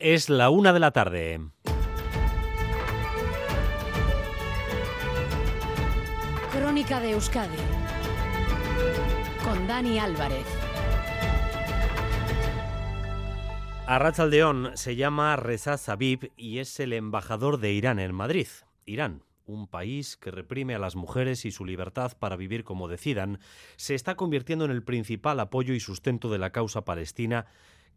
Es la una de la tarde. Crónica de Euskadi con Dani Álvarez. Arrachaldeón se llama Reza Sabib y es el embajador de Irán en Madrid. Irán, un país que reprime a las mujeres y su libertad para vivir como decidan, se está convirtiendo en el principal apoyo y sustento de la causa palestina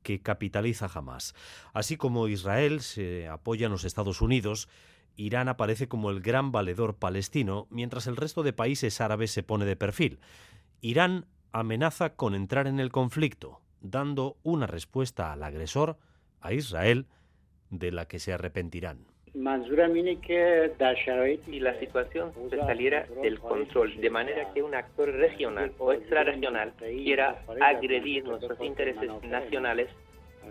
que capitaliza jamás. Así como Israel se apoya en los Estados Unidos, Irán aparece como el gran valedor palestino, mientras el resto de países árabes se pone de perfil. Irán amenaza con entrar en el conflicto, dando una respuesta al agresor, a Israel, de la que se arrepentirán. Y la situación se saliera del control, de manera que un actor regional o extrarregional quiera agredir nuestros intereses nacionales,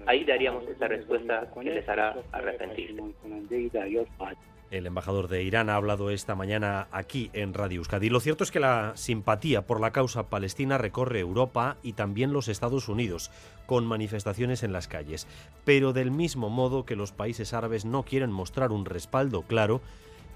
ahí daríamos esa respuesta que les hará arrepentirse. El embajador de Irán ha hablado esta mañana aquí en Radio Euskadi. Lo cierto es que la simpatía por la causa palestina recorre Europa y también los Estados Unidos, con manifestaciones en las calles. Pero del mismo modo que los países árabes no quieren mostrar un respaldo claro,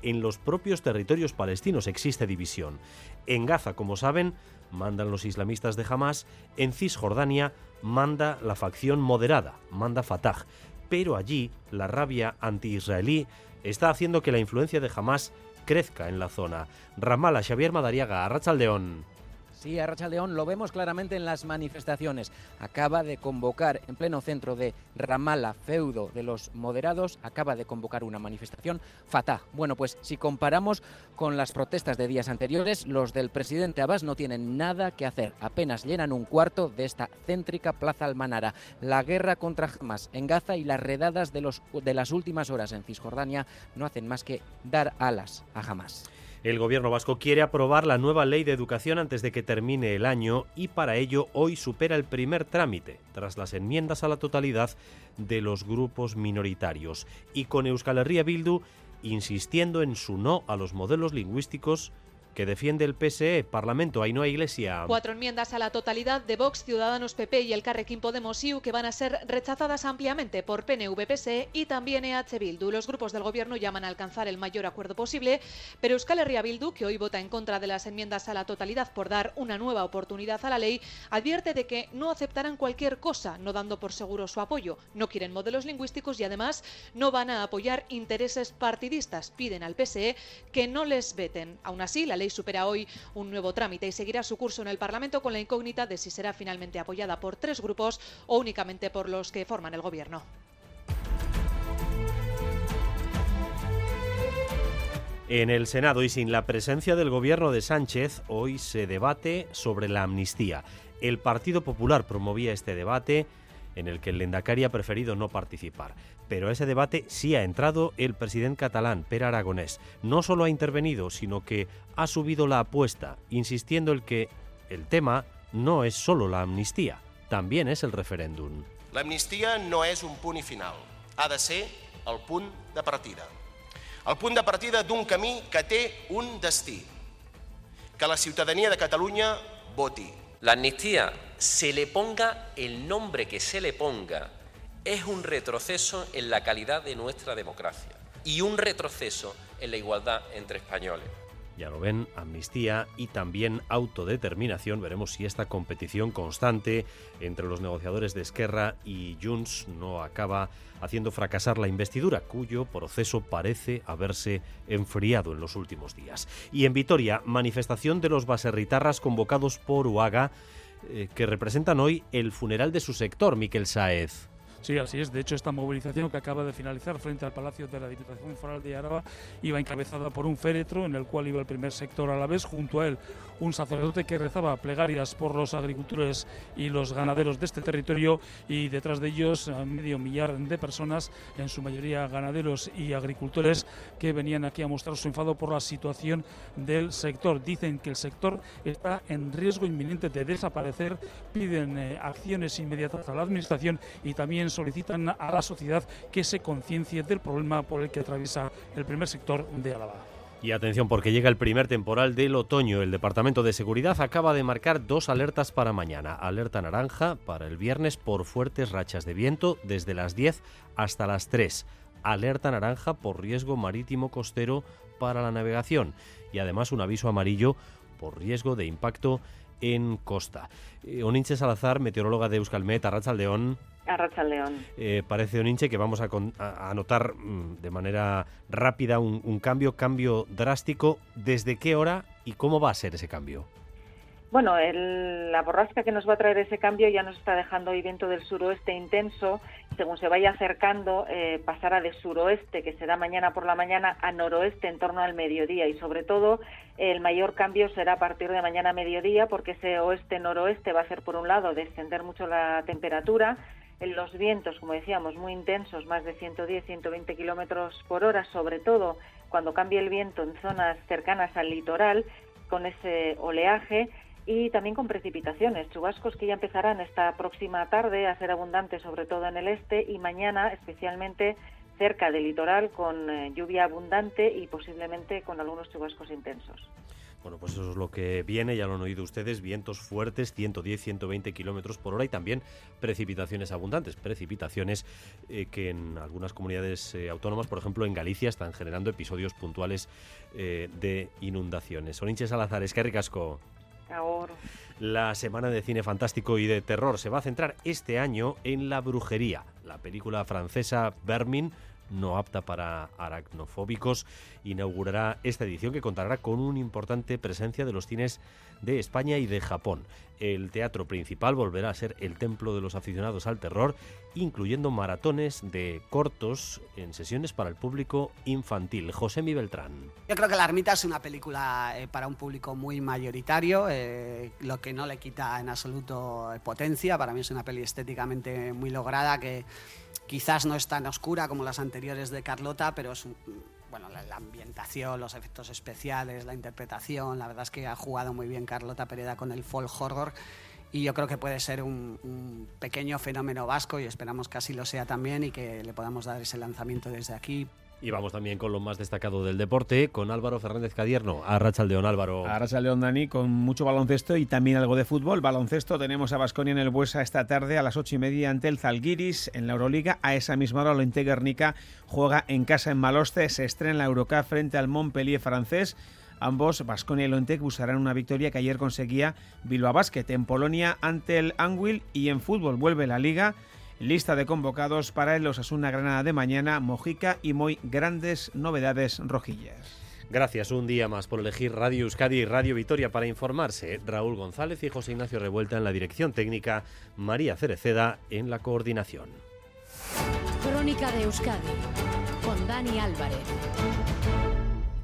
en los propios territorios palestinos existe división. En Gaza, como saben, mandan los islamistas de Hamas, en Cisjordania manda la facción moderada, manda Fatah. Pero allí la rabia anti-israelí está haciendo que la influencia de Hamas crezca en la zona. Ramala, Xavier Madariaga, Arrachaldeón. Sí, Arrachaldeón lo vemos claramente en las manifestaciones. Acaba de convocar en pleno centro de Ramala, feudo de los moderados, acaba de convocar una manifestación Fatah. Bueno, pues si comparamos con las protestas de días anteriores, los del presidente Abbas no tienen nada que hacer. Apenas llenan un cuarto de esta céntrica plaza Almanara. La guerra contra Hamas en Gaza y las redadas de, los, de las últimas horas en Cisjordania no hacen más que dar alas a Hamas. El gobierno vasco quiere aprobar la nueva ley de educación antes de que termine el año y para ello hoy supera el primer trámite, tras las enmiendas a la totalidad de los grupos minoritarios. Y con Euskal Herria Bildu insistiendo en su no a los modelos lingüísticos que defiende el PSE, Parlamento, hay Iglesia. Cuatro enmiendas a la totalidad de Vox, Ciudadanos, PP y el Carrequín Podemos IU que van a ser rechazadas ampliamente por PNV, PSE y también EH Bildu. Los grupos del gobierno llaman a alcanzar el mayor acuerdo posible, pero Euskal Herria Bildu, que hoy vota en contra de las enmiendas a la totalidad por dar una nueva oportunidad a la ley, advierte de que no aceptarán cualquier cosa, no dando por seguro su apoyo. No quieren modelos lingüísticos y además no van a apoyar intereses partidistas. Piden al PSE que no les veten. Aún así, la ley supera hoy un nuevo trámite y seguirá su curso en el Parlamento con la incógnita de si será finalmente apoyada por tres grupos o únicamente por los que forman el Gobierno. En el Senado y sin la presencia del gobierno de Sánchez, hoy se debate sobre la amnistía. El Partido Popular promovía este debate en el que el Lendakari ha preferido no participar. Pero a ese debate sí ha entrado el presidente catalán, Per Aragonés. No solo ha intervenido, sino que ha subido la apuesta, insistiendo en que el tema no es solo la amnistía, también es el referéndum. L'amnistia no és un punt i final, ha de ser el punt de partida. El punt de partida d'un camí que té un destí, que la ciutadania de Catalunya voti. La amnistía, se le ponga el nombre que se le ponga, es un retroceso en la calidad de nuestra democracia y un retroceso en la igualdad entre españoles. Ya lo ven, amnistía y también autodeterminación. Veremos si esta competición constante entre los negociadores de Esquerra y Junts no acaba haciendo fracasar la investidura, cuyo proceso parece haberse enfriado en los últimos días. Y en Vitoria, manifestación de los baserritarras convocados por UAGA, eh, que representan hoy el funeral de su sector, Miquel Saez. Sí, así es. De hecho, esta movilización que acaba de finalizar frente al Palacio de la Diputación Foral de Araba iba encabezada por un féretro en el cual iba el primer sector a la vez, junto a él un sacerdote que rezaba plegarias por los agricultores y los ganaderos de este territorio y detrás de ellos medio millar de personas, en su mayoría ganaderos y agricultores, que venían aquí a mostrar su enfado por la situación del sector. Dicen que el sector está en riesgo inminente de desaparecer, piden eh, acciones inmediatas a la Administración y también solicitan a la sociedad que se conciencie del problema por el que atraviesa el primer sector de Álava. Y atención porque llega el primer temporal del otoño. El Departamento de Seguridad acaba de marcar dos alertas para mañana. Alerta naranja para el viernes por fuertes rachas de viento desde las 10 hasta las 3. Alerta naranja por riesgo marítimo costero para la navegación. Y además un aviso amarillo por riesgo de impacto en costa. Eh, Oninche Salazar, meteoróloga de Euskalmet, Arrachaldeón. Arracha León. Eh, parece, Oninche, que vamos a, con- a- a notar mm, de manera rápida un, un cambio, cambio drástico. ¿Desde qué hora y cómo va a ser ese cambio? Bueno, el- la borrasca que nos va a traer ese cambio ya nos está dejando hoy viento del suroeste intenso. Según se vaya acercando, eh, pasará de suroeste, que será mañana por la mañana, a noroeste en torno al mediodía. Y sobre todo, el mayor cambio será a partir de mañana a mediodía, porque ese oeste-noroeste va a hacer, por un lado, descender mucho la temperatura. En los vientos, como decíamos, muy intensos, más de 110-120 kilómetros por hora, sobre todo cuando cambie el viento en zonas cercanas al litoral, con ese oleaje y también con precipitaciones, chubascos que ya empezarán esta próxima tarde a ser abundantes, sobre todo en el este, y mañana especialmente cerca del litoral con eh, lluvia abundante y posiblemente con algunos chubascos intensos. Bueno, pues eso es lo que viene, ya lo han oído ustedes, vientos fuertes, 110, 120 kilómetros por hora y también precipitaciones abundantes, precipitaciones eh, que en algunas comunidades eh, autónomas, por ejemplo en Galicia, están generando episodios puntuales de inundaciones. Soninche Salazar, es que ricasco. La semana de cine fantástico y de terror se va a centrar este año en La Brujería, la película francesa Vermin, no apta para aracnofóbicos, inaugurará esta edición que contará con una importante presencia de los cines de España y de Japón. El teatro principal volverá a ser el templo de los aficionados al terror, incluyendo maratones de cortos en sesiones para el público infantil. José Mi Beltrán. Yo creo que La Ermita es una película eh, para un público muy mayoritario, eh, lo que no le quita en absoluto potencia. Para mí es una peli estéticamente muy lograda que quizás no es tan oscura como las anteriores de Carlota, pero es un- bueno, la, ambientación, los efectos especiales, la interpretación, la verdad es que ha jugado muy bien Carlota Pereda con el folk horror y yo creo que puede ser un, un pequeño fenómeno vasco y esperamos que así lo sea también y que le podamos dar ese lanzamiento desde aquí. Y vamos también con lo más destacado del deporte, con Álvaro Fernández Cadierno. A Rachaldeón, Álvaro. Ahora León Dani con mucho baloncesto y también algo de fútbol. Baloncesto tenemos a Basconia en el Buesa esta tarde a las ocho y media ante el Zalgiris en la Euroliga. A esa misma hora Olympique Guernica juega en casa en Maloste. Se estrena en la Eurocup frente al Montpellier francés. Ambos, Basconia y Lontec, buscarán una victoria que ayer conseguía Bilbao Basket en Polonia ante el Anwil y en fútbol vuelve la liga. Lista de convocados para el Osasuna Granada de mañana, Mojica y muy grandes novedades rojillas. Gracias un día más por elegir Radio Euskadi y Radio Vitoria para informarse. Raúl González y José Ignacio Revuelta en la dirección técnica, María Cereceda en la coordinación. Crónica de Euskadi con Dani Álvarez.